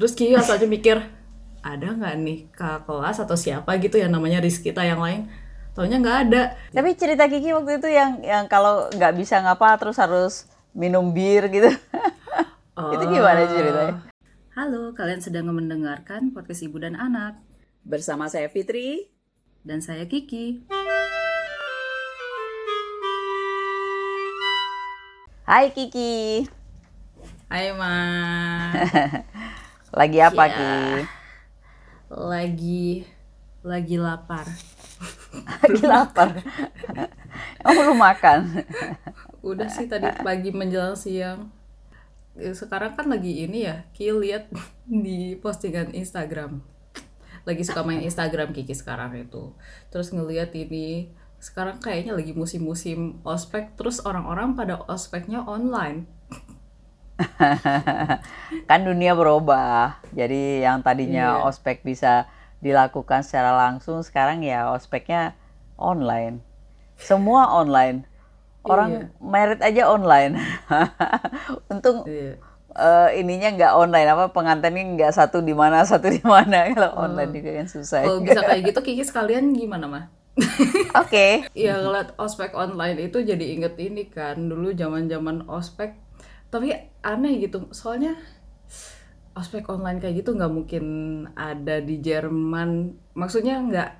terus Kiki asalnya mikir ada nggak nih kakak kelas atau siapa gitu yang namanya Rizkita yang lain Taunya nggak ada. Tapi cerita Kiki waktu itu yang yang kalau nggak bisa ngapa terus harus minum bir gitu. Oh. itu gimana ceritanya? Halo, kalian sedang mendengarkan podcast Ibu dan Anak. Bersama saya Fitri. Dan saya Kiki. Hai Kiki. Hai Ma. Lagi apa ya, Ki? Lagi lagi lapar. lagi lapar. Kamu belum makan? Udah sih tadi pagi menjelang siang. Ya, sekarang kan lagi ini ya, Ki lihat di postingan Instagram. Lagi suka main Instagram Kiki sekarang itu. Terus ngeliat ini sekarang kayaknya lagi musim-musim ospek terus orang-orang pada ospeknya online. kan dunia berubah. Jadi yang tadinya iya. ospek bisa dilakukan secara langsung sekarang ya ospeknya online semua online orang iya. merit aja online untung iya. uh, ininya nggak online apa pengantinnya nggak satu di mana satu di mana kalau oh. online juga kan susah kalau bisa kayak gitu Kiki sekalian gimana mah Oke. Okay. Iya ngeliat ospek online itu jadi inget ini kan dulu zaman zaman ospek tapi aneh gitu soalnya ospek online kayak gitu nggak mungkin ada di Jerman. Maksudnya nggak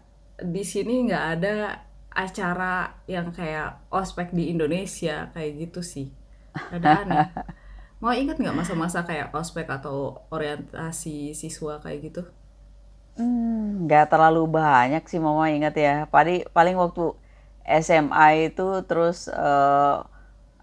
di sini nggak ada acara yang kayak ospek di Indonesia kayak gitu sih. Ada aneh. Mau ingat nggak masa-masa kayak ospek atau orientasi siswa kayak gitu? Hmm, nggak terlalu banyak sih mama ingat ya. Paling paling waktu SMA itu terus uh,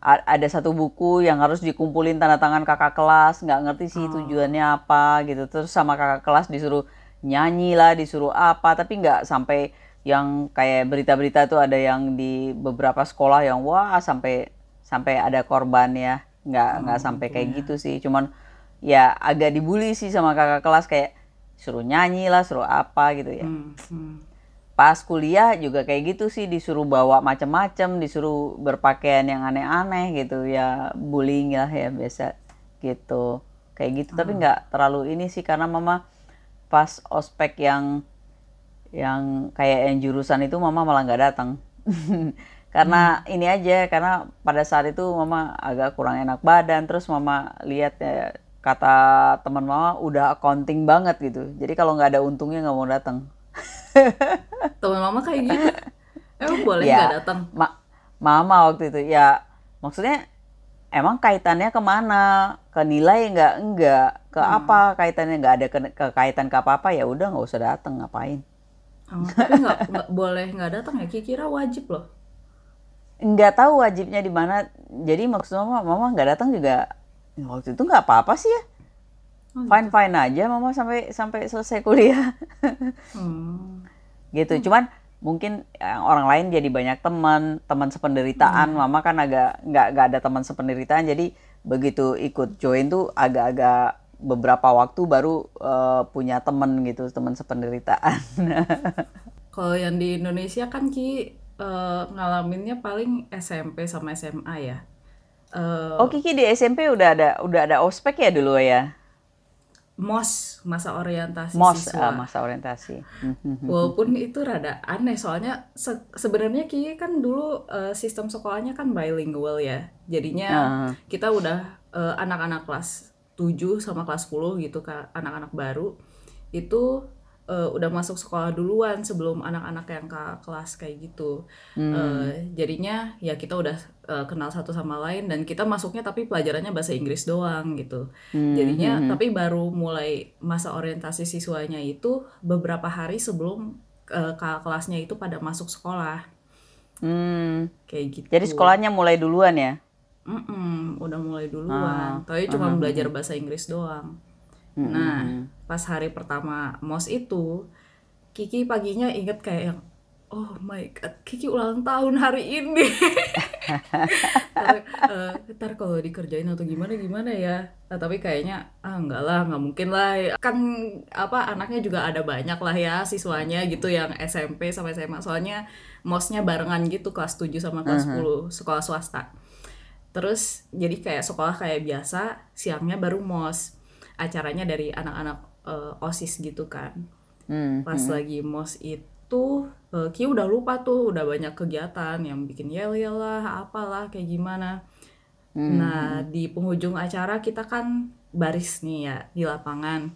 ada satu buku yang harus dikumpulin tanda tangan kakak kelas nggak ngerti sih oh. tujuannya apa gitu. Terus sama kakak kelas disuruh nyanyi lah disuruh apa tapi nggak sampai yang kayak berita-berita tuh ada yang di beberapa sekolah yang wah sampai sampai ada korban ya. Nggak oh, nggak sampai kayak ya. gitu sih. Cuman ya agak dibully sih sama kakak kelas kayak suruh nyanyi lah suruh apa gitu ya. Hmm, hmm pas kuliah juga kayak gitu sih disuruh bawa macam-macam disuruh berpakaian yang aneh-aneh gitu. Ya bullying lah ya biasa gitu. Kayak gitu hmm. tapi nggak terlalu ini sih karena mama pas ospek yang yang kayak yang jurusan itu mama malah nggak datang. Karena hmm. ini aja karena pada saat itu mama agak kurang enak badan terus mama lihat ya kata teman mama udah accounting banget gitu. Jadi kalau nggak ada untungnya nggak mau datang teman mama kayak gitu. Emang boleh ya, nggak ya, datang? ma mama waktu itu. Ya maksudnya emang kaitannya ke mana? Ke nilai nggak? Enggak ke hmm. apa? Kaitannya nggak ada ke, ke kaitan ke apa apa ya udah nggak usah datang ngapain? Oh, tapi nggak boleh nggak datang ya? Kira wajib loh. Nggak tahu wajibnya di mana. Jadi maksudnya mama mama nggak datang juga waktu itu nggak apa apa sih ya oh, gitu. fine fine aja mama sampai sampai selesai kuliah. Hmm. Gitu. Hmm. cuman mungkin eh, orang lain jadi banyak teman teman sependeritaan. Hmm. mama kan agak nggak nggak ada teman sependeritaan. Jadi begitu ikut join tuh agak-agak beberapa waktu baru uh, punya teman gitu teman sependeritaan. Kalau yang di Indonesia kan ki uh, ngalaminnya paling SMP sama SMA ya. Uh, oh Kiki di SMP udah ada udah ada ospek ya dulu ya MOS masa orientasi MOS, siswa. Uh, masa orientasi. Walaupun itu rada aneh soalnya se sebenarnya Ki kan dulu uh, sistem sekolahnya kan bilingual ya. Jadinya uh. kita udah eh, anak-anak uh, kelas 7 sama kelas 10 gitu kan anak-anak baru itu uh, udah masuk sekolah duluan sebelum anak-anak yang ke kelas kayak gitu. Hmm. Uh, jadinya ya kita udah uh, kenal satu sama lain dan kita masuknya tapi pelajarannya bahasa Inggris doang gitu. Hmm. Jadinya hmm. tapi baru mulai masa orientasi siswanya itu beberapa hari sebelum uh, kelasnya itu pada masuk sekolah. Hmm. Kayak gitu. Jadi sekolahnya mulai duluan ya? Mm -mm, udah mulai duluan. Ah. Tapi cuma uh -huh. belajar bahasa Inggris doang. Hmm. Nah, pas hari pertama MOS itu, Kiki paginya inget kayak yang, oh my god, Kiki ulang tahun hari ini. uh, ntar kalau dikerjain atau gimana gimana ya. Nah, tapi kayaknya ah enggak lah, nggak mungkin lah. Kan apa anaknya juga ada banyak lah ya siswanya gitu yang SMP sampai SMA. Soalnya MOS-nya barengan gitu kelas 7 sama kelas uh -huh. 10 sekolah swasta. Terus jadi kayak sekolah kayak biasa, siangnya baru MOS acaranya dari anak-anak uh, osis gitu kan. Hmm, pas lagi mos itu uh, Ki udah lupa tuh udah banyak kegiatan yang bikin yel yel lah apalah kayak gimana. Nah di penghujung acara kita kan baris nih ya di lapangan.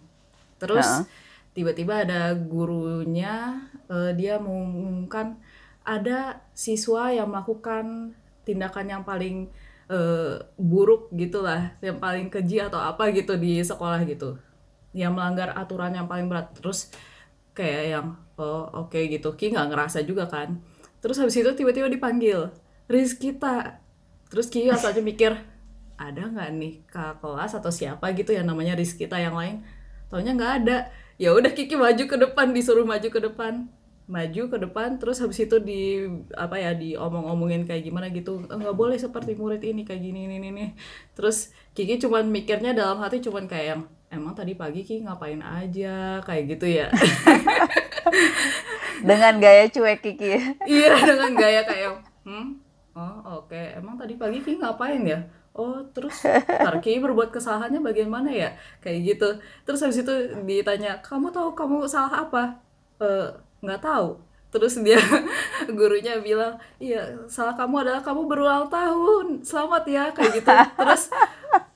Terus tiba-tiba ada gurunya eh, dia mengumumkan ada siswa yang melakukan tindakan yang paling eh, buruk gitulah yang paling keji atau apa gitu di sekolah gitu. Yang melanggar aturan yang paling berat terus kayak yang oh oke gitu. Ki nggak ngerasa juga kan. Terus habis itu tiba-tiba dipanggil Rizkita terus Ki asalnya mikir ada nggak nih kakak kelas atau siapa gitu yang namanya Rizkita yang lain? Taunya nggak ada. Ya udah Kiki maju ke depan disuruh maju ke depan maju ke depan terus habis itu di apa ya diomong-omongin kayak gimana gitu. "Eh, nggak boleh seperti murid ini kayak gini ini ini terus Kiki cuman mikirnya dalam hati cuman kayak yang emang tadi pagi Kiki ngapain aja? Kayak gitu ya. Dengan gaya cuek Kiki. ya. iya dengan gaya kayak hmm? Oh oke. Emang tadi pagi Ki ngapain ya? Oh terus ntar Ki berbuat kesalahannya bagaimana ya? Kayak gitu. Terus habis itu ditanya kamu tahu kamu salah apa? "Eh, nggak tahu. Terus dia gurunya bilang iya salah kamu adalah kamu berulang tahun. Selamat ya kayak gitu. Terus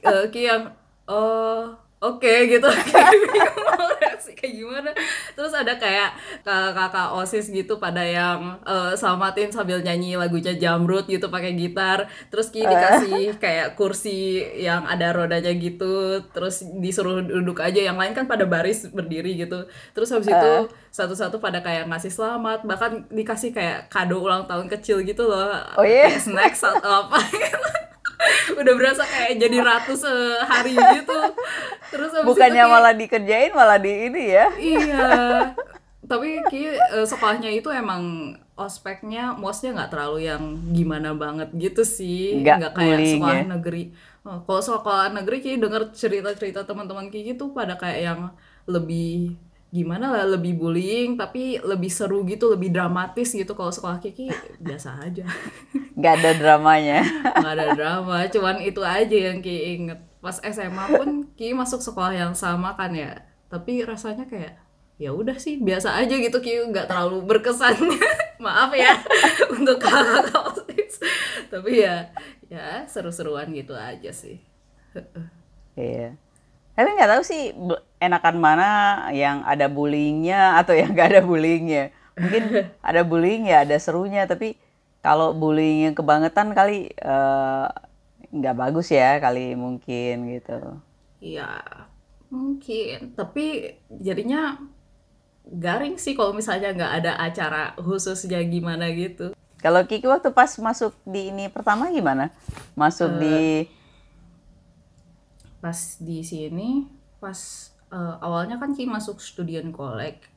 eh, Ki yang oh oke gitu. Kayak bingung mau reaksi kayak gimana. Terus ada kayak kakak-kakak osis gitu pada yang eh, selamatin sambil nyanyi lagunya Jamrut gitu pakai gitar. Terus Ki dikasih kayak kursi yang ada rodanya gitu. Terus disuruh duduk aja. Yang lain kan pada baris berdiri gitu. Terus habis itu satu-satu pada kayak ngasih selamat. Bahkan dikasih kayak kado ulang tahun kecil gitu loh. Oh kayak snacks atau apa. Udah berasa kayak jadi ratu sehari gitu terus itu Bukannya Ki- malah dikerjain malah di ini ya. iya tapi Ki eh, sekolahnya itu emang ospeknya mosnya nggak terlalu yang gimana banget gitu sih Nggak kayak sekolah ya? negeri Oh, kalau sekolah negeri Ki denger cerita-cerita teman-teman Ki gitu pada kayak yang lebih gimana lah lebih bullying tapi lebih seru gitu lebih dramatis gitu kalau sekolah Kiki biasa aja Nggak ada dramanya. nggak ada drama cuman itu aja yang Ki inget pas SMA pun Ki masuk sekolah yang sama kan ya. Tapi rasanya kayak ya udah sih biasa aja gitu Ki. Nggak terlalu berkesan. Maaf ya untuk kakak osis tapi ya ya seru-seruan gitu aja sih. Iya. Tapi nggak tahu sih enakan mana yang ada bullyingnya atau yang nggak ada bullyingnya. Mungkin ada bullying ya ada serunya, tapi kalau bullying yang kebangetan kali eh, nggak bagus ya kali mungkin gitu. ya mungkin tapi jadinya garing sih kalau misalnya nggak ada acara khususnya gimana gitu Kalau Kiki waktu pas masuk di ini pertama gimana? Masuk di pas di sini pas eh, awalnya kan Ki masuk student collect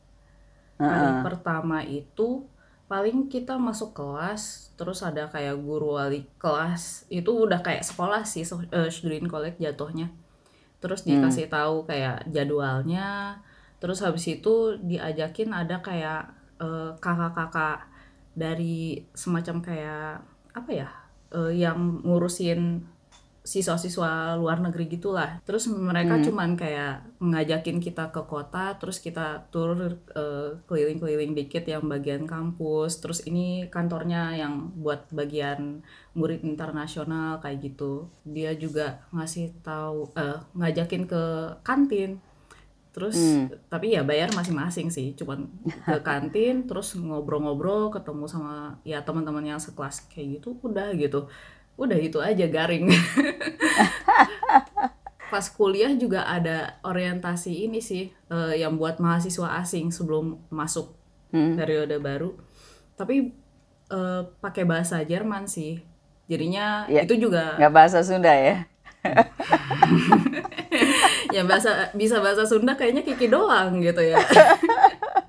hari pertama itu paling kita masuk kelas terus ada kayak guru wali kelas itu udah kayak sekolah sih so- eh, student collect jatuhnya. Terus dikasih tahu kayak jadwalnya terus habis itu diajakin ada kayak eh, kakak-kakak dari semacam kayak apa ya eh, yang ngurusin siswa-siswa luar negeri gitulah. Terus mereka cuman kayak ngajakin kita ke kota, terus kita tur eh, keliling-keliling dikit yang bagian kampus. Terus ini kantornya yang buat bagian murid internasional kayak gitu. Dia juga ngasih tahu eh, ngajakin ke kantin. Terus tapi ya bayar masing-masing sih, cuman ke kantin terus ngobrol-ngobrol, ketemu sama ya teman-teman yang sekelas kayak gitu, udah gitu. Udah itu aja garing. Pas kuliah juga ada orientasi ini sih eh, yang buat mahasiswa asing sebelum masuk periode baru. Tapi eh, pakai bahasa Jerman sih. Jadinya Ya. itu juga nggak bahasa Sunda ya? yang bahasa bisa bahasa Sunda kayaknya Kiki doang gitu ya.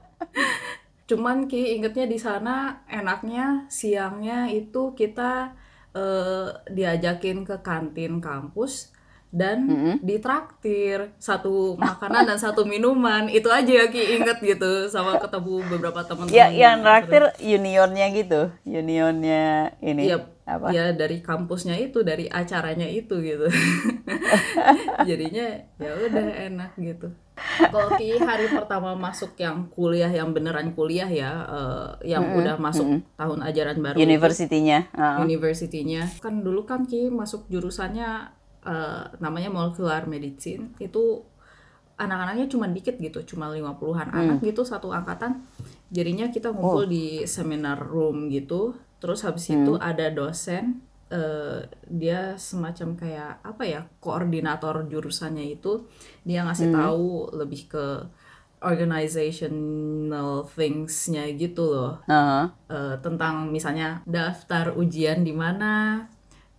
Cuman Ki ingetnya di sana enaknya siangnya itu kita eh, diajakin ke kantin kampus dan ditraktir. Satu makanan dan satu minuman. Itu aja ya Ki. Inget gitu sama ketemu beberapa teman-teman. Ya, yang yang traktir unionnya gitu, unionnya ini Iya, Apa? ya dari kampusnya itu dari acaranya itu gitu. Jadinya ya udah enak gitu kalau Ki hari pertama masuk yang kuliah yang beneran kuliah ya uh, yang mm -hmm. udah masuk mm -hmm. tahun ajaran baru universitinya uh. universitinya kan dulu kan Ki masuk jurusannya uh, namanya molecular medicine itu anak-anaknya cuma dikit gitu cuma 50-an mm. anak gitu satu angkatan jadinya kita ngumpul oh. di seminar room gitu terus habis hmm. itu ada dosen uh, dia semacam kayak apa ya koordinator jurusannya itu dia ngasih hmm. tahu lebih ke organizational thingsnya gitu loh uh -huh. uh, tentang misalnya daftar ujian di mana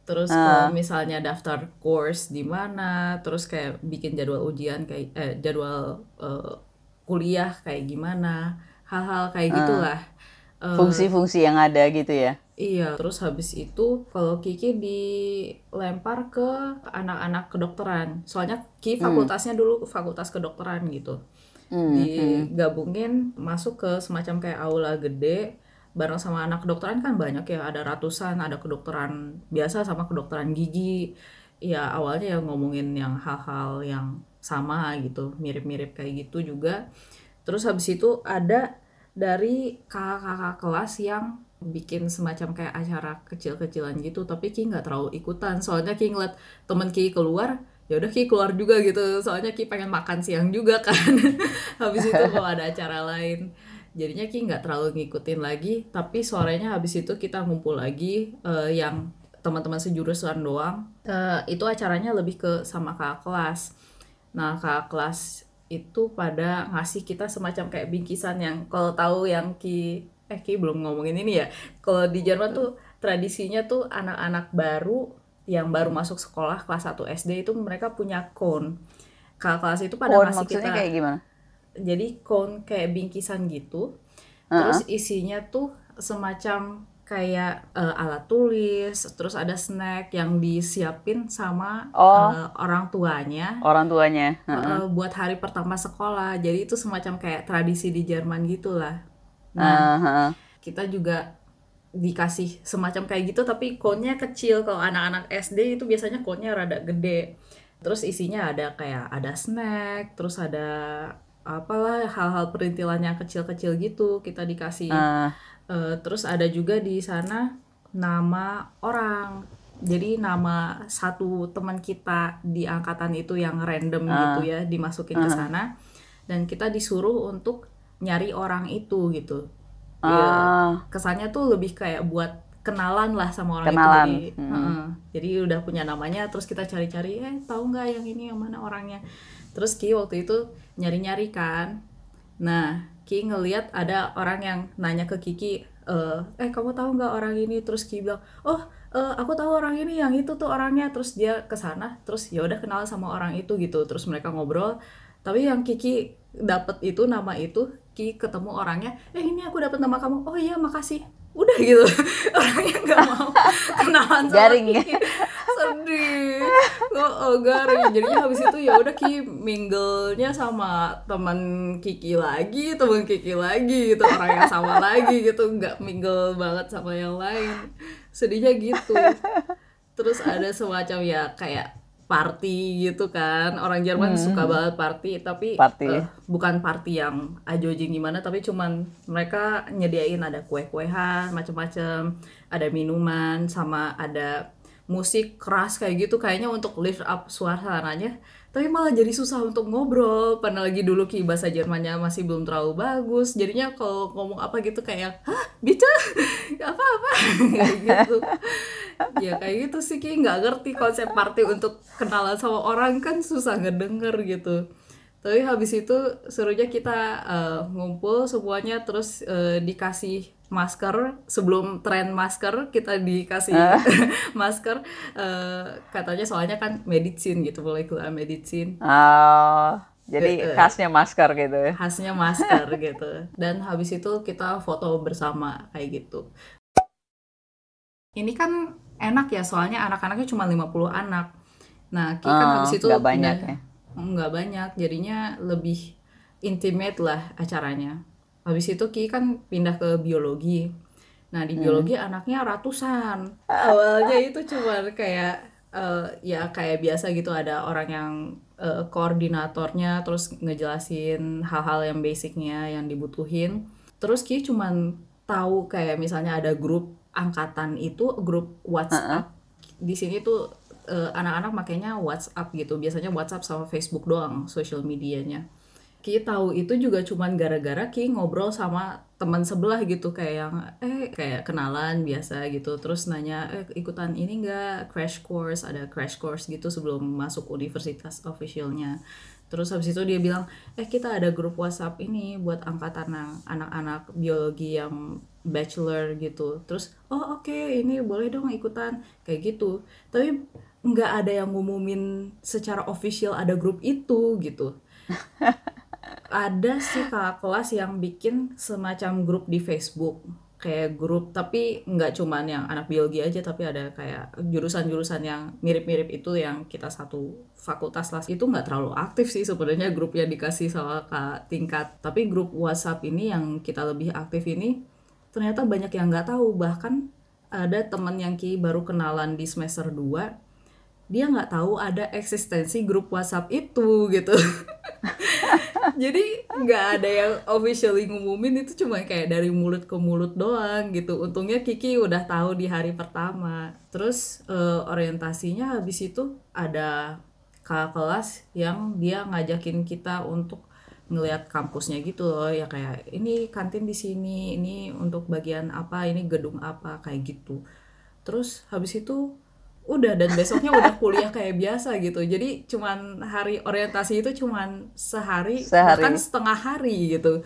terus uh. kalau misalnya daftar course di mana terus kayak bikin jadwal ujian kayak eh, jadwal uh, kuliah kayak gimana hal-hal kayak uh. gitulah Eh, fungsi-fungsi yang ada gitu ya Iya, terus habis itu kalau Kiki dilempar ke anak-anak kedokteran. Soalnya Kiki hmm. fakultasnya hmm. dulu fakultas kedokteran gitu. Hmm. Digabungin masuk ke semacam kayak aula gede bareng sama anak kedokteran kan banyak ya, ada ratusan, ada kedokteran biasa sama kedokteran gigi. Ya awalnya ya ngomongin yang hal-hal yang sama gitu, mirip-mirip kayak gitu juga. Terus habis itu ada dari kakak-kakak kelas yang bikin semacam kayak acara kecil-kecilan gitu tapi Ki nggak terlalu ikutan. Soalnya Ki ngeliat temen Ki keluar ya udah Ki keluar juga gitu. Soalnya Ki pengen makan siang juga kan. Habis itu kalau ada acara lain. Jadinya Ki nggak terlalu ngikutin lagi tapi sorenya habis itu kita ngumpul lagi uh, yang teman-teman sejurusan doang. Uh, itu acaranya lebih ke sama kakak kelas. Nah kakak kelas itu pada ngasih kita semacam kayak bingkisan yang kalau tahu yang Ki eh Ki belum ngomongin ini ya. Kalau di Jerman tuh tradisinya tuh anak-anak baru yang baru masuk sekolah kelas 1 SD itu mereka punya cone. Kakak kelas itu pada cone ngasih kita kayak gimana? Jadi cone kayak bingkisan gitu. Uh -huh. Terus isinya tuh semacam kayak uh, alat tulis, terus ada snack yang disiapin sama oh, uh, orang tuanya. Orang tuanya. Uh -uh. Uh, buat hari pertama sekolah. Jadi itu semacam kayak tradisi di Jerman gitulah. Nah, uh -huh. kita juga dikasih semacam kayak gitu tapi konnya kecil kalau anak-anak SD itu biasanya konnya rada gede. Terus isinya ada kayak ada snack, terus ada apalah hal-hal perintilan yang kecil-kecil gitu kita dikasih. Uh Uh, terus ada juga di sana nama orang. Jadi nama satu teman kita di angkatan itu yang random uh. gitu ya dimasukin uh. ke sana dan kita disuruh untuk nyari orang itu gitu. Uh. Ya, kesannya tuh lebih kayak buat kenalan lah sama orang kenalan. itu. Jadi, hmm. uh, jadi udah punya namanya terus kita cari-cari eh tahu nggak yang ini yang mana orangnya. Terus Ki waktu itu nyari-nyari kan. Nah, Ki ngeliat ada orang yang nanya ke Kiki uh, eh kamu tahu nggak orang ini terus Ki bilang oh uh, aku tahu orang ini yang itu tuh orangnya terus dia ke sana terus ya udah kenal sama orang itu gitu terus mereka ngobrol tapi yang Kiki dapat itu nama itu Ki ketemu orangnya eh ini aku dapat nama kamu. Oh iya makasih. Udah gitu. Orangnya nggak mau kenalan sama garing Kiki sedih. Oh, oh garing. Jadinya habis itu ya udah Ki minglenya sama teman Kiki lagi teman Kiki lagi gitu orang yang sama lagi gitu. Nggak mingle banget sama yang lain. Sedihnya gitu. Terus ada semacam ya kayak party gitu kan orang Jerman hmm. suka banget party tapi party. Uh, bukan party yang ajojing gimana tapi cuman mereka nyediain ada kue-kuehan macam-macam ada minuman sama ada musik keras kayak gitu kayaknya untuk lift up suasananya. Tapi malah jadi susah untuk ngobrol. Padahal lagi dulu ki bahasa Jermannya masih belum terlalu bagus. Jadinya kalau ngomong apa gitu kayak hah bica? Apa apa? Kayak gitu. Ya kayak gitu sih ki. Nggak ngerti konsep party untuk kenalan sama orang kan susah ngedenger gitu tapi habis itu serunya kita uh, ngumpul semuanya terus uh, dikasih masker. Sebelum tren masker kita dikasih uh. masker. Uh, katanya soalnya kan medicine gitu mulai keluar medicine. Oh jadi uh, khasnya masker gitu ya? Khasnya masker gitu. Dan habis itu kita foto bersama kayak gitu. Ini kan enak ya soalnya anak-anaknya cuma 50 anak. Nah kita kan uh, habis itu banyak ya nggak banyak jadinya lebih intimate lah acaranya habis itu Ki kan pindah ke biologi Nah di biologi hmm. anaknya ratusan. Awalnya itu cuma kayak uh, ya kayak biasa gitu ada orang yang uh, koordinatornya terus ngejelasin hal-hal yang basicnya yang dibutuhin. Terus Ki cuman tahu kayak misalnya ada grup angkatan itu grup WhatsApp. Uh -uh. Di sini tuh anak anak-anak makanya WhatsApp gitu. Biasanya WhatsApp sama Facebook doang social medianya. Ki tahu itu juga cuman gara-gara Ki ngobrol sama teman sebelah gitu kayak yang eh kayak kenalan biasa gitu. Terus nanya eh ikutan ini enggak crash course ada crash course gitu sebelum masuk universitas officialnya. Terus habis itu dia bilang eh kita ada grup WhatsApp ini buat angkatan anak-anak biologi yang bachelor gitu. Terus oh oke okay, ini boleh dong ikutan. Kayak gitu. Tapi nggak ada yang ngumumin secara official ada grup itu gitu. Ada sih kakak kelas yang bikin semacam grup di Facebook. Kayak grup tapi nggak cuman yang anak biologi aja tapi ada kayak jurusan-jurusan yang mirip-mirip itu yang kita satu fakultas lah itu nggak terlalu aktif sih sebenarnya grup yang dikasih sama kak tingkat. Tapi grup WhatsApp ini yang kita lebih aktif ini ternyata banyak yang nggak tahu. Bahkan ada teman yang ki baru kenalan di semester 2 dia nggak tahu ada eksistensi grup WhatsApp itu gitu. Jadi nggak ada yang officially ngumumin itu cuma kayak dari mulut ke mulut doang gitu. Untungnya Kiki udah tahu di hari pertama. Terus uh, orientasinya habis itu ada kakak kelas yang dia ngajakin kita untuk ngelihat kampusnya gitu loh. Ya kayak ini kantin di sini ini untuk bagian apa ini gedung apa kayak gitu. Terus habis itu udah dan besoknya udah kuliah kayak biasa gitu. Jadi cuman hari orientasi itu cuman sehari, sehari. bahkan setengah hari gitu.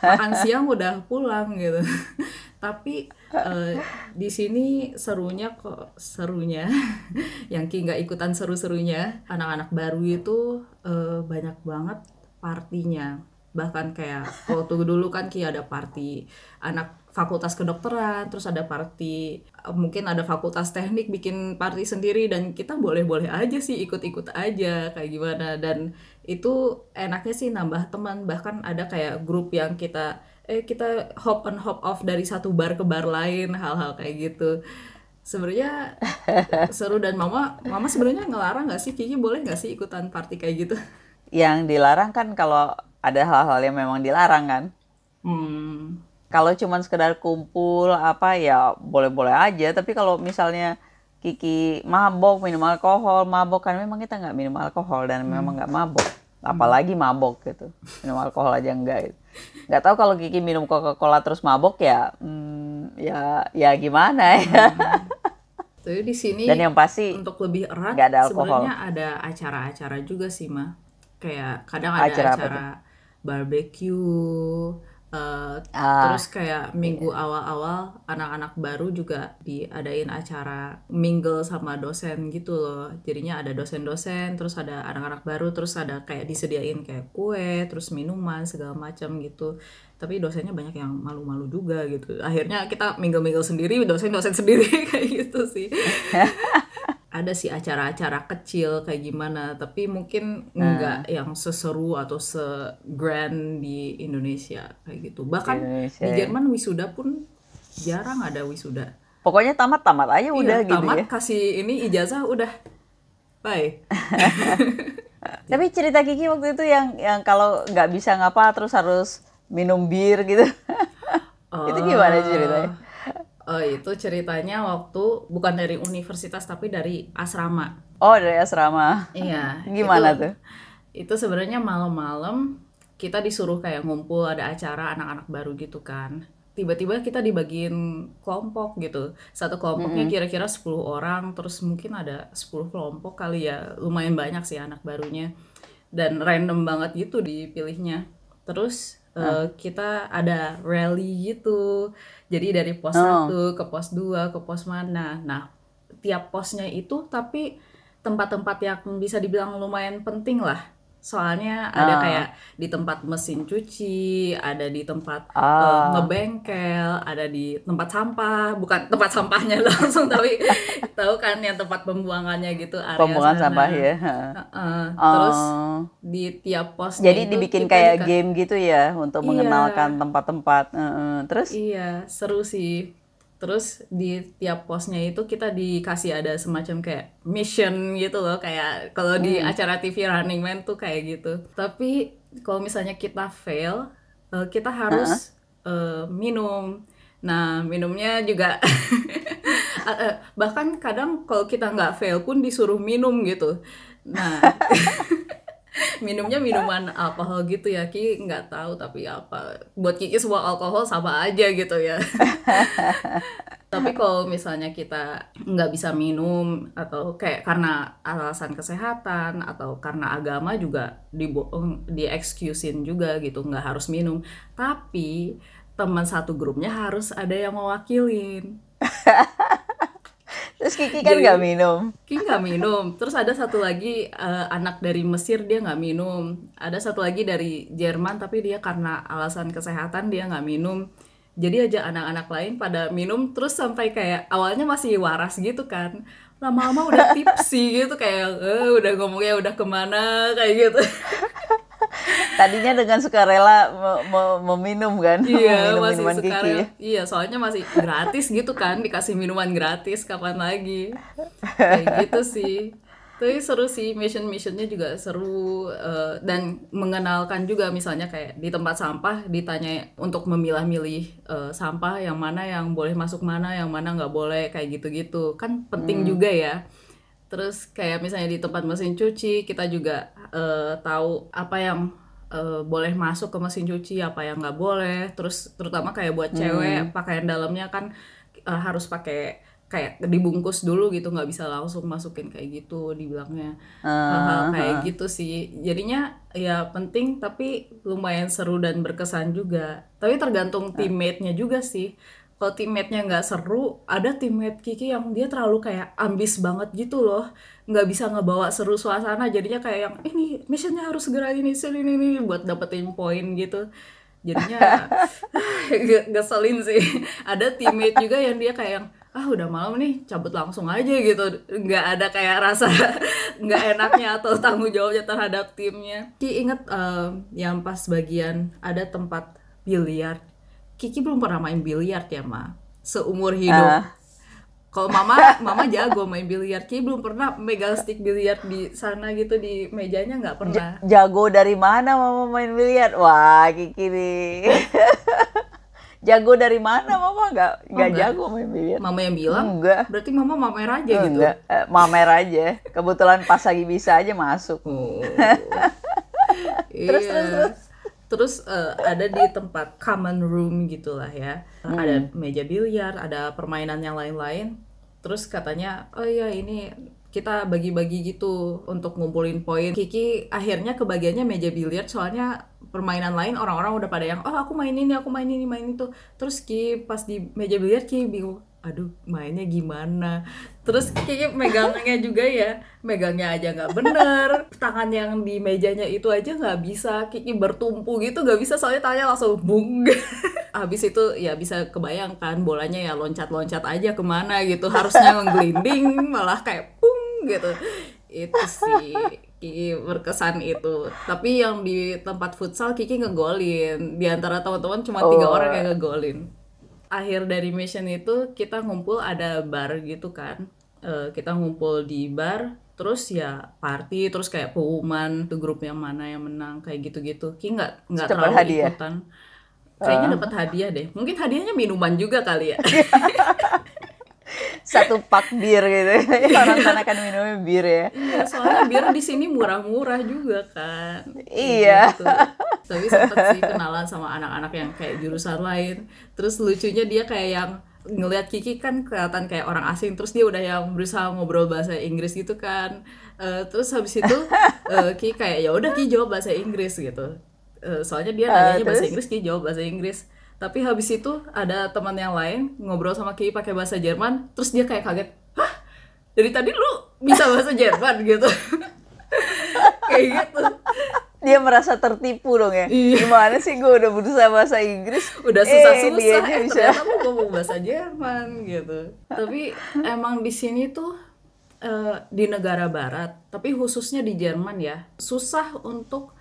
Makan siang udah pulang gitu. Tapi uh, di sini serunya kok serunya yang ki nggak ikutan seru-serunya anak-anak baru itu uh, banyak banget partinya. Bahkan kayak waktu dulu kan ki ada party anak fakultas kedokteran, terus ada party mungkin ada fakultas teknik bikin party sendiri dan kita boleh-boleh aja sih ikut-ikut aja kayak gimana. Dan itu enaknya sih nambah teman bahkan ada kayak grup yang kita eh kita hop on hop off dari satu bar ke bar lain hal-hal kayak gitu. Sebenarnya seru dan mama mama sebenarnya ngelarang nggak sih? Kiki boleh nggak sih ikutan party kayak gitu? Yang dilarang kan kalau ada hal-hal yang memang dilarang kan? Hmm kalau cuma sekedar kumpul apa ya boleh-boleh aja. Tapi kalau misalnya Kiki mabok minum alkohol mabok kan memang kita nggak minum alkohol dan hmm. memang nggak mabok. Apalagi mabok gitu. Minum alkohol aja enggak gitu. nggak tahu kalau Kiki minum Coca Cola terus mabok ya hmm, ya ya gimana ya? Hmm. Tapi di sini dan yang pasti untuk lebih erat ada sebenarnya ada acara-acara juga sih mah kayak kadang ada acara, acara barbecue Uh, ah, terus kayak minggu awal iya. awal-awal anak-anak baru juga diadain acara mingle sama dosen gitu loh. Jadinya ada dosen-dosen terus ada anak-anak baru terus ada kayak disediain kayak kue terus minuman segala macam gitu. Tapi dosennya banyak yang malu-malu juga gitu. Akhirnya kita mingle-mingle sendiri dosen-dosen sendiri kayak gitu sih ada sih acara-acara kecil kayak gimana tapi mungkin enggak uh. yang seseru atau segrand di Indonesia kayak gitu. Bahkan Indonesia. di Jerman wisuda pun jarang ada wisuda. Pokoknya tamat-tamat aja iya, udah gitu tamat, ya. kasih ini ijazah udah. Bye. Tapi cerita Kiki waktu itu yang yang kalau nggak bisa ngapa terus harus minum bir gitu. Uh, itu gimana ceritanya Uh, itu ceritanya waktu bukan dari universitas tapi dari asrama. Oh dari asrama. Iya. Gimana itu, tuh? Itu sebenarnya malam-malam kita disuruh kayak ngumpul ada acara anak-anak baru gitu kan. Tiba-tiba kita dibagiin kelompok gitu. Satu kelompoknya kira-kira 10 orang, terus mungkin ada 10 kelompok kali ya. Lumayan banyak sih anak barunya. Dan random banget gitu dipilihnya. Terus uh, kita ada rally gitu. Jadi dari pos oh. 1 ke pos 2 ke pos mana. Nah, tiap posnya itu tapi tempat-tempat yang bisa dibilang lumayan penting lah soalnya ada ah. kayak di tempat mesin cuci, ada di tempat uh, uh, ngebengkel, ada di tempat sampah, bukan tempat sampahnya langsung tapi tahu kan yang tempat pembuangannya gitu area Pembuangan sana. sampah ya. Uh, uh, terus di tiap pos Jadi dibikin kayak game gitu ya untuk iya. mengenalkan tempat-tempat. Uh, uh, terus? Iya, seru sih. Terus di tiap posnya itu kita dikasih ada semacam kayak mission gitu loh kayak kalau di acara TV Running Man tuh kayak gitu. Tapi kalau misalnya kita fail uh, kita harus uh, minum. Nah minumnya juga uh, bahkan kadang kalau kita nggak fail pun disuruh minum gitu. Nah minumnya minuman alkohol gitu ya Ki. Nggak tahu tapi apa. Buat Kiki semua alkohol sama aja gitu ya. Tapi kalau misalnya kita nggak bisa minum atau kayak karena alasan kesehatan atau karena agama juga di di excusein juga gitu nggak harus minum. Tapi teman satu grupnya harus ada yang mewakilin Terus Kiki kan nggak minum. Kiki nggak minum. Terus ada satu lagi uh, anak dari Mesir dia nggak minum. Ada satu lagi dari Jerman tapi dia karena alasan kesehatan dia nggak minum. Jadi aja anak-anak lain pada minum terus sampai kayak awalnya masih waras gitu kan. Lama-lama udah tipsi gitu kayak eh, udah ngomongnya udah ke mana kayak gitu. Tadinya dengan sukarela meminum kan, iya, meminum minuman kiki. Iya, soalnya masih gratis gitu kan, dikasih minuman gratis kapan lagi. Kayak gitu sih. Tapi seru sih, mission-missionnya juga seru uh, dan mengenalkan juga misalnya kayak di tempat sampah ditanya untuk memilah-milih uh, sampah yang mana yang boleh masuk mana, yang mana nggak boleh kayak gitu-gitu kan penting hmm. juga ya. Terus kayak misalnya di tempat mesin cuci kita juga uh, tahu apa yang uh, boleh masuk ke mesin cuci apa yang nggak boleh. Terus terutama kayak buat cewek hmm. pakaian dalamnya kan uh, harus pakai kayak dibungkus dulu gitu nggak bisa langsung masukin kayak gitu dibilangnya. Uh, hal-hal kayak uh. gitu sih. Jadinya ya penting tapi lumayan seru dan berkesan juga. Tapi tergantung teammate-nya juga sih kalau teammate-nya nggak seru ada teammate Kiki yang dia terlalu kayak ambis banget gitu loh. Nggak bisa ngebawa seru suasana jadinya kayak yang ini missionnya harus segera ini ini ini buat dapetin poin gitu. Jadinya ngeselin sih. Ada teammate juga yang dia kayak yang ah udah malam nih cabut langsung aja gitu. Nggak ada kayak rasa nggak enaknya atau tanggung jawabnya terhadap timnya. Ki inget uh, yang pas bagian ada tempat biliar Kiki belum pernah main biliar ya ma seumur hidup. Uh. Kalau mama, mama jago main biliar. Kiki belum pernah megang stick biliar di sana gitu di mejanya nggak pernah. jago dari mana mama main biliar? Wah Kiki nih. jago dari mana mama nggak nggak oh, jago main biliar? Mama yang bilang? Enggak. Berarti mama mamer aja gitu? Enggak, eh, mamer aja. Kebetulan pas lagi bisa aja masuk. Oh. terus, iya. terus terus terus uh, ada di tempat common room gitulah ya. Hmm. ada meja biliar ada permainan yang lain-lain. Terus katanya oh iya ini kita bagi-bagi gitu untuk ngumpulin poin. Kiki akhirnya kebagiannya meja biliar soalnya permainan lain orang-orang udah pada yang oh aku main ini aku main ini main itu. Terus Ki pas di meja biliar Ki bingung aduh mainnya gimana? Terus kayaknya megangnya juga ya megangnya aja nggak bener. Tangan yang di mejanya itu aja nggak bisa Kiki bertumpu gitu nggak bisa. Soalnya tangannya langsung bung. Habis itu ya bisa kebayangkan bolanya ya loncat-loncat aja ke mana gitu. Harusnya menggelinding malah kayak pung gitu. Itu sih Kiki berkesan itu. Tapi yang di tempat futsal Kiki ngegolin. Di antara teman-teman cuma tiga oh. orang yang ngegolin akhir dari mission itu kita ngumpul ada bar gitu kan. Uh, kita ngumpul di bar terus ya party terus kayak pengumuman tuh grup yang mana yang menang kayak gitu-gitu. Ki nggak nggak terlalu hadiah. ikutan. Kayaknya uh. dapat hadiah deh. Mungkin hadiahnya minuman juga kali ya satu pak bir gitu. Orang sana kan minumnya bir ya. Iya soalnya bir di sini murah-murah juga kan iya. Gitu. tapi sempet sih kenalan sama anak-anak yang kayak jurusan lain. Terus lucunya dia kayak yang ngelihat Kiki kan kelihatan kayak orang asing. Terus dia udah yang berusaha ngobrol bahasa Inggris gitu kan. Uh, terus habis itu uh, Kiki kayak ya udah Kiki jawab bahasa Inggris gitu. Uh, soalnya dia nanya uh, bahasa Inggris Kiki jawab bahasa Inggris tapi habis itu ada teman yang lain ngobrol sama Ki pakai bahasa Jerman terus dia kayak kaget hah? Dari tadi lu bisa bahasa Jerman? gitu. Kayak gitu. Dia merasa tertipu dong ya. Iya. gimana sih gue udah berusaha bahasa Inggris? Udah susah-susah eh, eh, bisa. ternyata mau ngomong bahasa Jerman gitu. Tapi emang di sini tuh uh, di negara barat tapi khususnya di Jerman ya susah untuk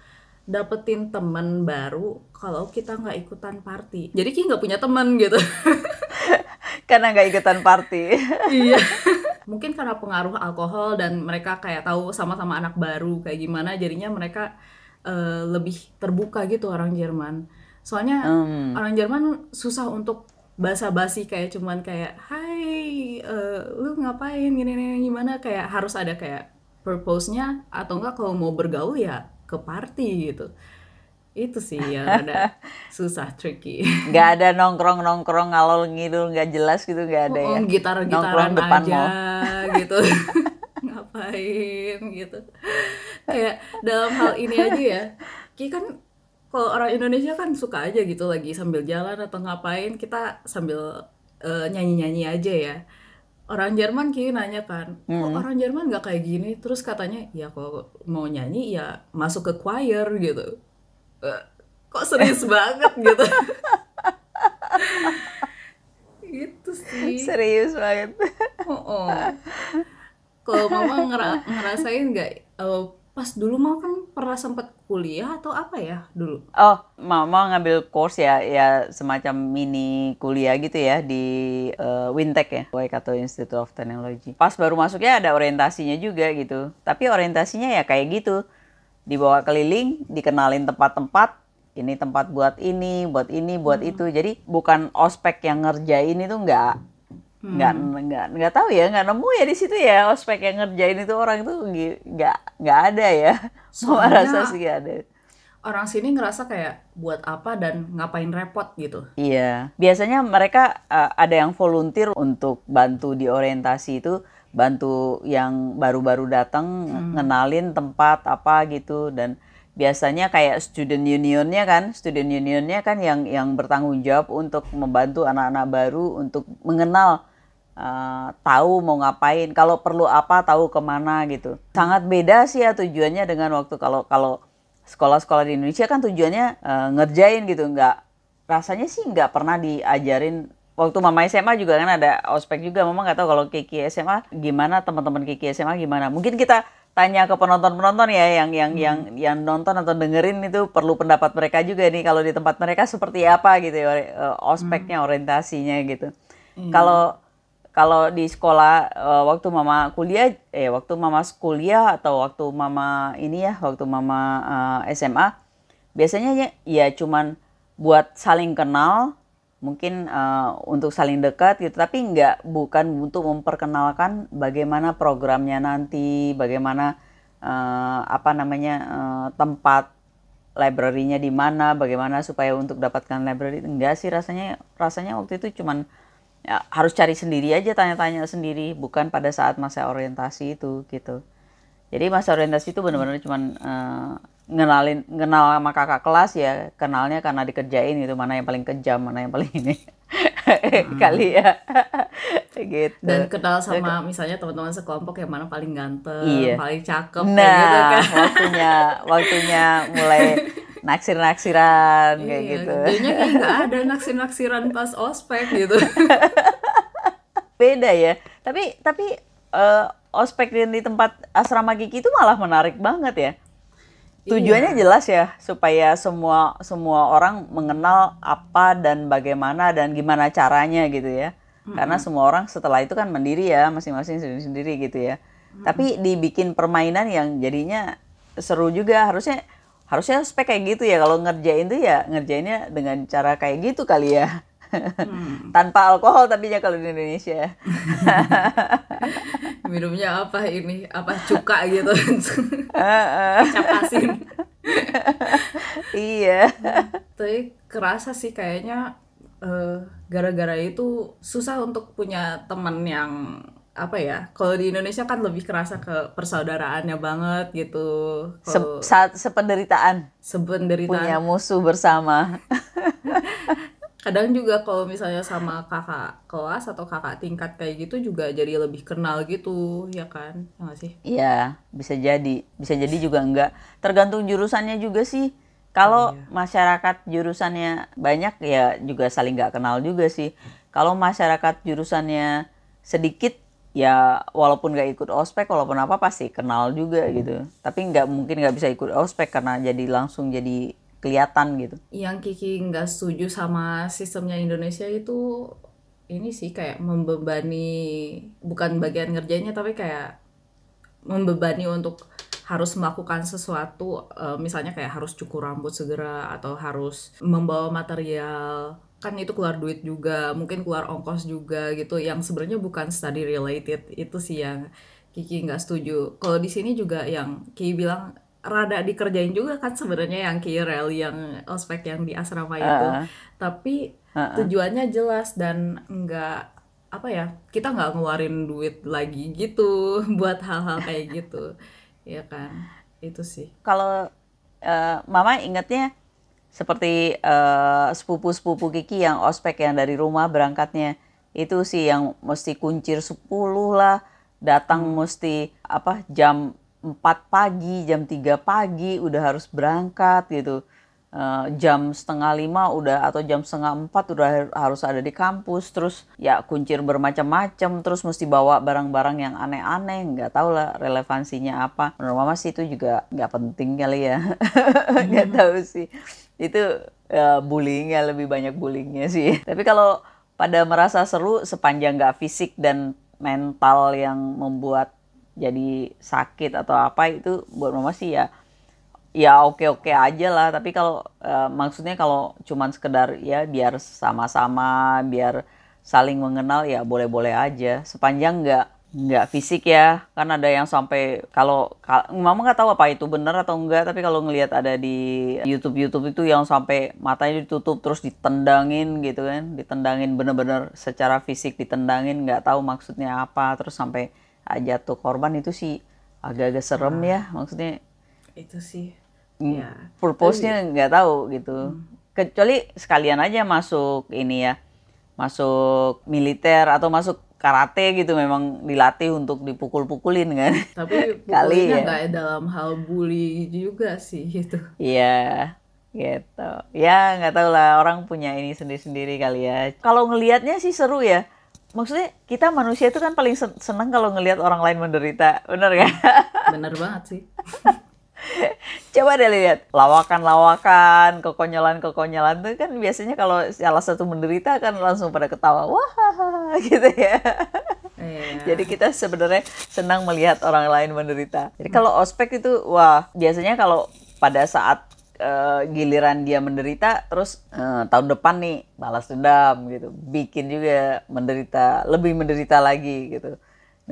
dapetin teman baru kalau kita nggak ikutan party. Jadi Ki nggak punya teman gitu. karena nggak ikutan party iya mungkin karena pengaruh alkohol dan mereka kayak tahu sama-sama anak baru kayak gimana jadinya mereka uh, lebih terbuka gitu orang Jerman soalnya um. orang Jerman susah untuk basa-basi kayak cuman kayak hai uh, lu ngapain gini, gini gimana kayak harus ada kayak purpose-nya atau enggak kalau mau bergaul ya ke party gitu. Itu sih yang ada susah tricky. Nggak ada nongkrong nongkrong ngalor ngidul nggak jelas gitu nggak ada oh, ya gitar gitaran depan aja gitu. Ngapain gitu. Kayak dalam hal ini aja ya. Ki kan kalau orang Indonesia kan suka aja gitu lagi sambil jalan atau ngapain kita sambil uh, eh, nyanyi nyanyi aja ya orang Jerman Ki nanya kan, kok hmm. orang Jerman nggak kayak gini? Terus katanya, ya kalau mau nyanyi ya masuk ke choir gitu uh, kok serius banget gitu itu sih serius banget oh, oh. kalau mama ngera ngerasain nggak uh, pas dulu mau kan pernah sempat kuliah atau apa ya dulu? Oh, mama ngambil course ya, ya semacam mini kuliah gitu ya di uh, Wintek ya, Waikato Institute of Technology. Pas baru masuknya ada orientasinya juga gitu, tapi orientasinya ya kayak gitu dibawa keliling, dikenalin tempat-tempat, ini tempat buat ini, buat ini, buat hmm. itu. Jadi bukan ospek yang ngerjain itu enggak hmm. nggak nggak nggak tahu ya nggak nemu ya di situ ya ospek yang ngerjain itu orang itu nggak nggak ada ya. Semua rasa sih ada. orang sini ngerasa kayak buat apa dan ngapain repot? gitu. Iya. Biasanya mereka uh, ada yang volunteer untuk bantu di orientasi itu bantu yang baru-baru datang hmm. ngenalin tempat apa gitu. Dan biasanya kayak student unionnya kan student unionnya kan yang yang bertanggung jawab untuk membantu anak-anak baru untuk mengenal uh, tahu mau ngapain kalau perlu apa tahu ke mana gitu. Sangat beda sih ya tujuannya dengan waktu kalau kalau sekolah-sekolah di Indonesia kan tujuannya uh, ngerjain gitu. Nggak rasanya sih nggak pernah diajarin. Waktu mama SMA juga kan ada ospek juga. Mama nggak tahu kalau Kiki SMA gimana teman-teman Kiki SMA gimana. Mungkin kita tanya ke penonton-penonton ya yang yang hmm. yang yang nonton atau dengerin itu perlu pendapat mereka juga nih. Kalau di tempat mereka seperti apa gitu ya eh, ospeknya hmm. orientasinya gitu. Hmm. kalau kalau di sekolah uh, waktu mama kuliah eh waktu mama kuliah atau waktu mama ini ya waktu mama uh, SMA biasanya ya, ya cuman buat saling kenal mungkin uh, untuk saling dekat gitu. Tapi nggak bukan untuk memperkenalkan bagaimana programnya nanti bagaimana uh, apa namanya uh, tempat library-nya di mana bagaimana supaya untuk dapatkan library. Enggak sih rasanya rasanya waktu itu cuman ya, harus cari sendiri aja tanya-tanya sendiri bukan pada saat masa orientasi itu gitu jadi masa orientasi itu benar-benar cuman uh, ngenalin ngenal sama kakak kelas ya kenalnya karena dikerjain gitu mana yang paling kejam mana yang paling ini hmm. kali ya gitu dan kenal sama misalnya teman-teman sekelompok yang mana paling ganteng iya. paling cakep nah gitu kan. waktunya waktunya mulai naksir-naksiran iya, kayak gitu jadinya kayak nggak ada naksir-naksiran pas ospek gitu beda ya tapi tapi uh, ospek di tempat asrama Kiki itu malah menarik banget ya Tujuannya iya. jelas ya supaya semua semua orang mengenal apa dan bagaimana dan gimana caranya gitu ya. Mm-hmm. Karena semua orang setelah itu kan mandiri ya, masing-masing sendiri-sendiri gitu ya. Mm-hmm. Tapi dibikin permainan yang jadinya seru juga harusnya harusnya spek kayak gitu ya kalau ngerjain tuh ya ngerjainnya dengan cara kayak gitu kali ya. Hmm. Tanpa alkohol tapi ya kalau di Indonesia. minumnya apa ini apa cuka gitu cap asin iya tapi kerasa sih kayaknya gara eh, gara-gara itu susah untuk punya teman yang apa ya kalau di Indonesia kan lebih kerasa ke persaudaraannya banget gitu. Kalo, Se sependeritaan. Sependeritaan. Punya musuh bersama. Kadang juga kalau misalnya sama kakak kelas atau kakak tingkat kayak gitu juga jadi lebih kenal gitu ya kan? Ya gak sih? Iya bisa jadi. Bisa jadi juga enggak tergantung jurusannya juga sih. Kalau oh, iya. masyarakat jurusannya banyak ya juga saling nggak kenal juga sih. Kalau masyarakat jurusannya sedikit ya walaupun nggak ikut ospek walaupun apa pasti kenal juga gitu tapi nggak mungkin nggak bisa ikut ospek karena jadi langsung jadi kelihatan gitu. Yang Kiki nggak setuju sama sistemnya Indonesia itu ini sih kayak membebani bukan bagian ngerjainnya tapi kayak membebani untuk harus melakukan sesuatu uh, misalnya kayak harus cukur rambut segera atau harus membawa material. Kan itu keluar duit juga mungkin keluar ongkos juga gitu. Yang sebenarnya bukan study related itu sih yang Kiki nggak setuju. Kalau di sini juga yang Kiki bilang rada dikerjain juga kan sebenarnya yang Kiki rally yang ospek yang di asrama itu. Uh, tapi uh, uh. tujuannya jelas dan nggak apa ya kita nggak ngeluarin duit lagi gitu buat hal-hal kayak gitu ya kan? Itu sih. Kalau uh, mama ingatnya seperti uh, sepupu-sepupu Kiki yang ospek yang dari rumah berangkatnya. Itu sih yang mesti kuncir 10 lah. Datang hmm. mesti apa jam 4 pagi jam 3 pagi udah harus berangkat gitu uh, jam setengah lima udah atau jam setengah empat udah harus ada di kampus. Terus ya kuncir bermacam-macam. Terus mesti bawa barang-barang yang aneh-aneh. Nggak tahu lah relevansinya apa. Menurut mama sih itu juga nggak penting kali ya. Nggak hmm. tahu sih. Itu uh, bullying ya lebih banyak bullyingnya sih. Tapi kalau pada merasa seru sepanjang nggak fisik dan mental yang membuat jadi sakit atau apa itu buat mama sih ya ya oke-oke aja lah. Tapi kalau uh, maksudnya kalau cuman sekedar ya biar sama-sama biar saling mengenal ya boleh-boleh aja. Sepanjang nggak nggak fisik ya. Kan ada yang sampai kalau mama nggak tahu apa itu benar atau enggak tapi kalau ngelihat ada di YouTube YouTube itu yang sampai matanya ditutup terus ditendangin gitu kan. Ditendangin bener-bener secara fisik ditendangin nggak tahu maksudnya apa. Terus sampai jatuh korban itu sih agak-agak serem ya maksudnya. Itu sih Ya. purpose-nya nggak tahu gitu. Hmm. kecuali sekalian aja masuk ini ya masuk militer atau masuk karate gitu memang dilatih untuk dipukul-pukulin kan. Tapi kali ya. nggak dalam hal bully juga sih itu iya gitu. Ya nggak tahu lah orang punya ini sendiri-sendiri kali ya. Kalau ngelihatnya sih seru ya. Maksudnya kita manusia itu kan paling seneng kalau ngelihat orang lain menderita bener gak? bener banget sih Coba deh lihat lawakan-lawakan, kekonyolan-kekonyolan itu kan biasanya kalau salah satu menderita kan langsung pada ketawa, wah gitu ya. Yeah. Jadi kita sebenarnya senang melihat orang lain menderita. Jadi kalau ospek itu wah biasanya kalau pada saat uh, giliran dia menderita, terus uh, tahun depan nih balas dendam gitu, bikin juga menderita, lebih menderita lagi gitu.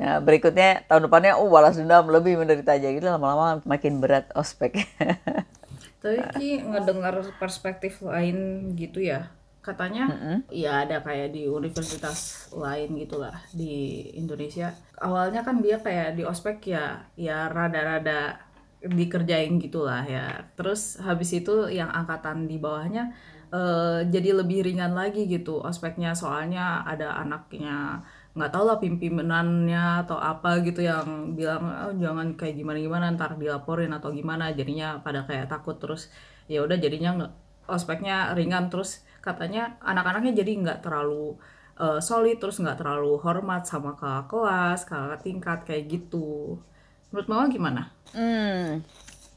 Nah berikutnya tahun depannya oh balas dendam lebih menderita aja. Gitu lama-lama makin berat ospek. Tapi Ki ngedengar perspektif lain gitu ya? Katanya mm -hmm. ya ada kayak di universitas lain gitulah di Indonesia. Awalnya kan dia kayak di ospek ya ya rada-rada dikerjain gitulah ya. Terus habis itu yang angkatan di bawahnya uh, jadi lebih ringan lagi gitu ospeknya. Soalnya ada anaknya nggak tahu lah pimpinannya atau apa gitu yang bilang oh, jangan kayak gimana gimana ntar dilaporin atau gimana. Jadinya pada kayak takut terus ya udah jadinya nggak ospeknya ringan. Terus katanya anak-anaknya jadi nggak terlalu uh, solid terus nggak terlalu hormat sama ke kelas ke tingkat kayak gitu. Menurut mama gimana? Hmm,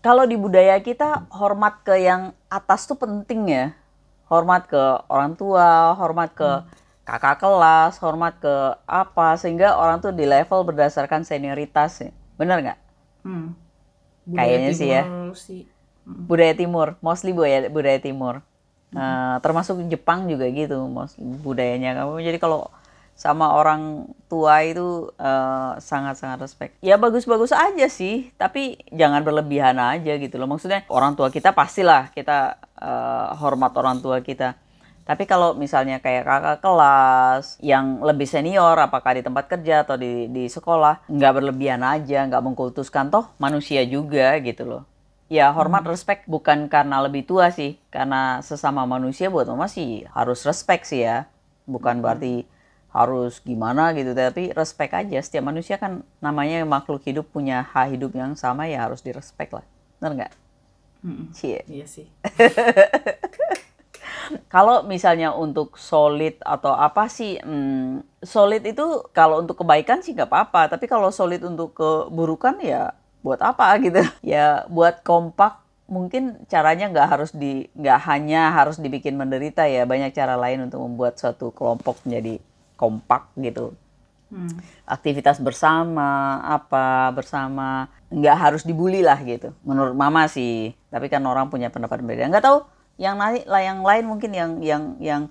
kalau di budaya kita hormat ke yang atas tuh penting ya. Hormat ke orang tua hormat ke hmm kakak kelas, hormat ke apa sehingga orang tuh di level berdasarkan senioritas. Bener nggak? Hmm. Kayaknya sih ya. Hmm. Budaya timur, mostly budaya budaya timur. Hmm. Uh, termasuk Jepang juga gitu, budayanya kamu. Jadi kalau sama orang tua itu uh, sangat-sangat respect. Ya bagus-bagus aja sih, tapi jangan berlebihan aja gitu loh. Maksudnya orang tua kita pastilah kita uh, hormat orang tua kita tapi kalau misalnya kayak kakak kelas yang lebih senior, apakah di tempat kerja atau di, di sekolah, nggak berlebihan aja, nggak mengkultuskan toh manusia juga gitu loh. Ya hormat hmm. respect bukan karena lebih tua sih, karena sesama manusia buat mama sih harus respect sih ya. Bukan hmm. berarti harus gimana gitu, tapi respect aja. Setiap manusia kan namanya makhluk hidup punya hak hidup yang sama ya harus direspek lah. Benar nggak? Hmm. Iya sih. kalau misalnya untuk solid atau apa sih, hmm, solid itu kalau untuk kebaikan sih nggak apa-apa. Tapi kalau solid untuk keburukan ya buat apa gitu? Ya buat kompak mungkin caranya nggak harus di nggak hanya harus dibikin menderita ya banyak cara lain untuk membuat suatu kelompok menjadi kompak gitu hmm. aktivitas bersama apa bersama nggak harus dibully lah gitu menurut mama sih tapi kan orang punya pendapat berbeda nggak tahu yang lain yang lain mungkin yang yang yang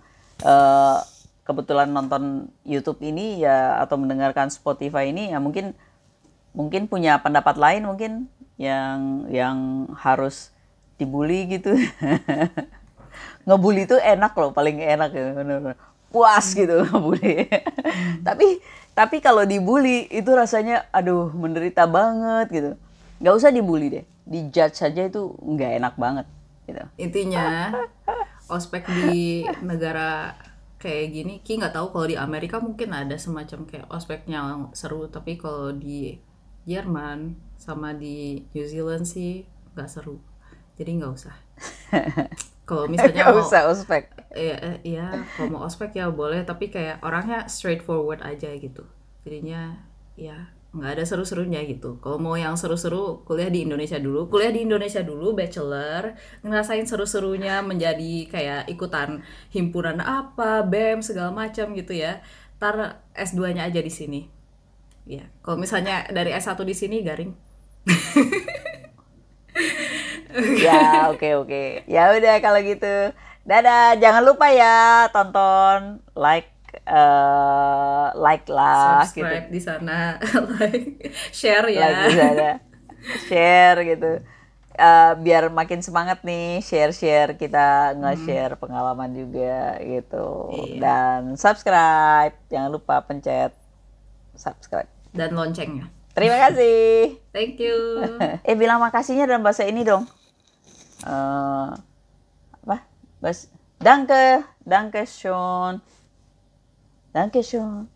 uh, kebetulan nonton YouTube ini ya atau mendengarkan Spotify ini ya mungkin mungkin punya pendapat lain mungkin yang yang harus dibully gitu. Ngebully itu enak loh paling enak ya puas gitu ngebully. Tapi tapi kalau dibully itu rasanya aduh menderita banget gitu. Nggak usah dibully deh dijudge saja itu nggak enak banget gitu. Intinya ospek di negara kayak gini Ki nggak tahu kalau di Amerika mungkin ada semacam kayak ospeknya yang seru tapi kalau di Jerman sama di New Zealand sih nggak seru. Jadi nggak usah. Kalau misalnya mau usah ospek. Ya ya kalau mau ospek ya boleh tapi kayak orangnya straightforward aja gitu. Jadinya ya nggak ada seru-serunya gitu. Kalau mau yang seru-seru, kuliah di Indonesia dulu. Kuliah di Indonesia dulu, bachelor, ngerasain seru-serunya menjadi kayak ikutan himpunan apa, BEM segala macam gitu ya. Tar S2-nya aja di sini. Ya, kalau misalnya dari S1 di sini garing. ya, oke okay, oke. Okay. Ya udah kalau gitu. Dadah, jangan lupa ya tonton, like uh, like lah subscribe gitu. di sana. Like share ya. Like di sana. Share gitu. Uh, biar makin semangat nih share-share kita nge-share hmm. pengalaman juga gitu. Iya. dan subscribe. Jangan lupa pencet subscribe. Dan loncengnya. Terima kasih. Thank you. Eh bilang makasihnya dalam bahasa ini dong. Uh, apa? Bas danke. Danke schön Dankeschön.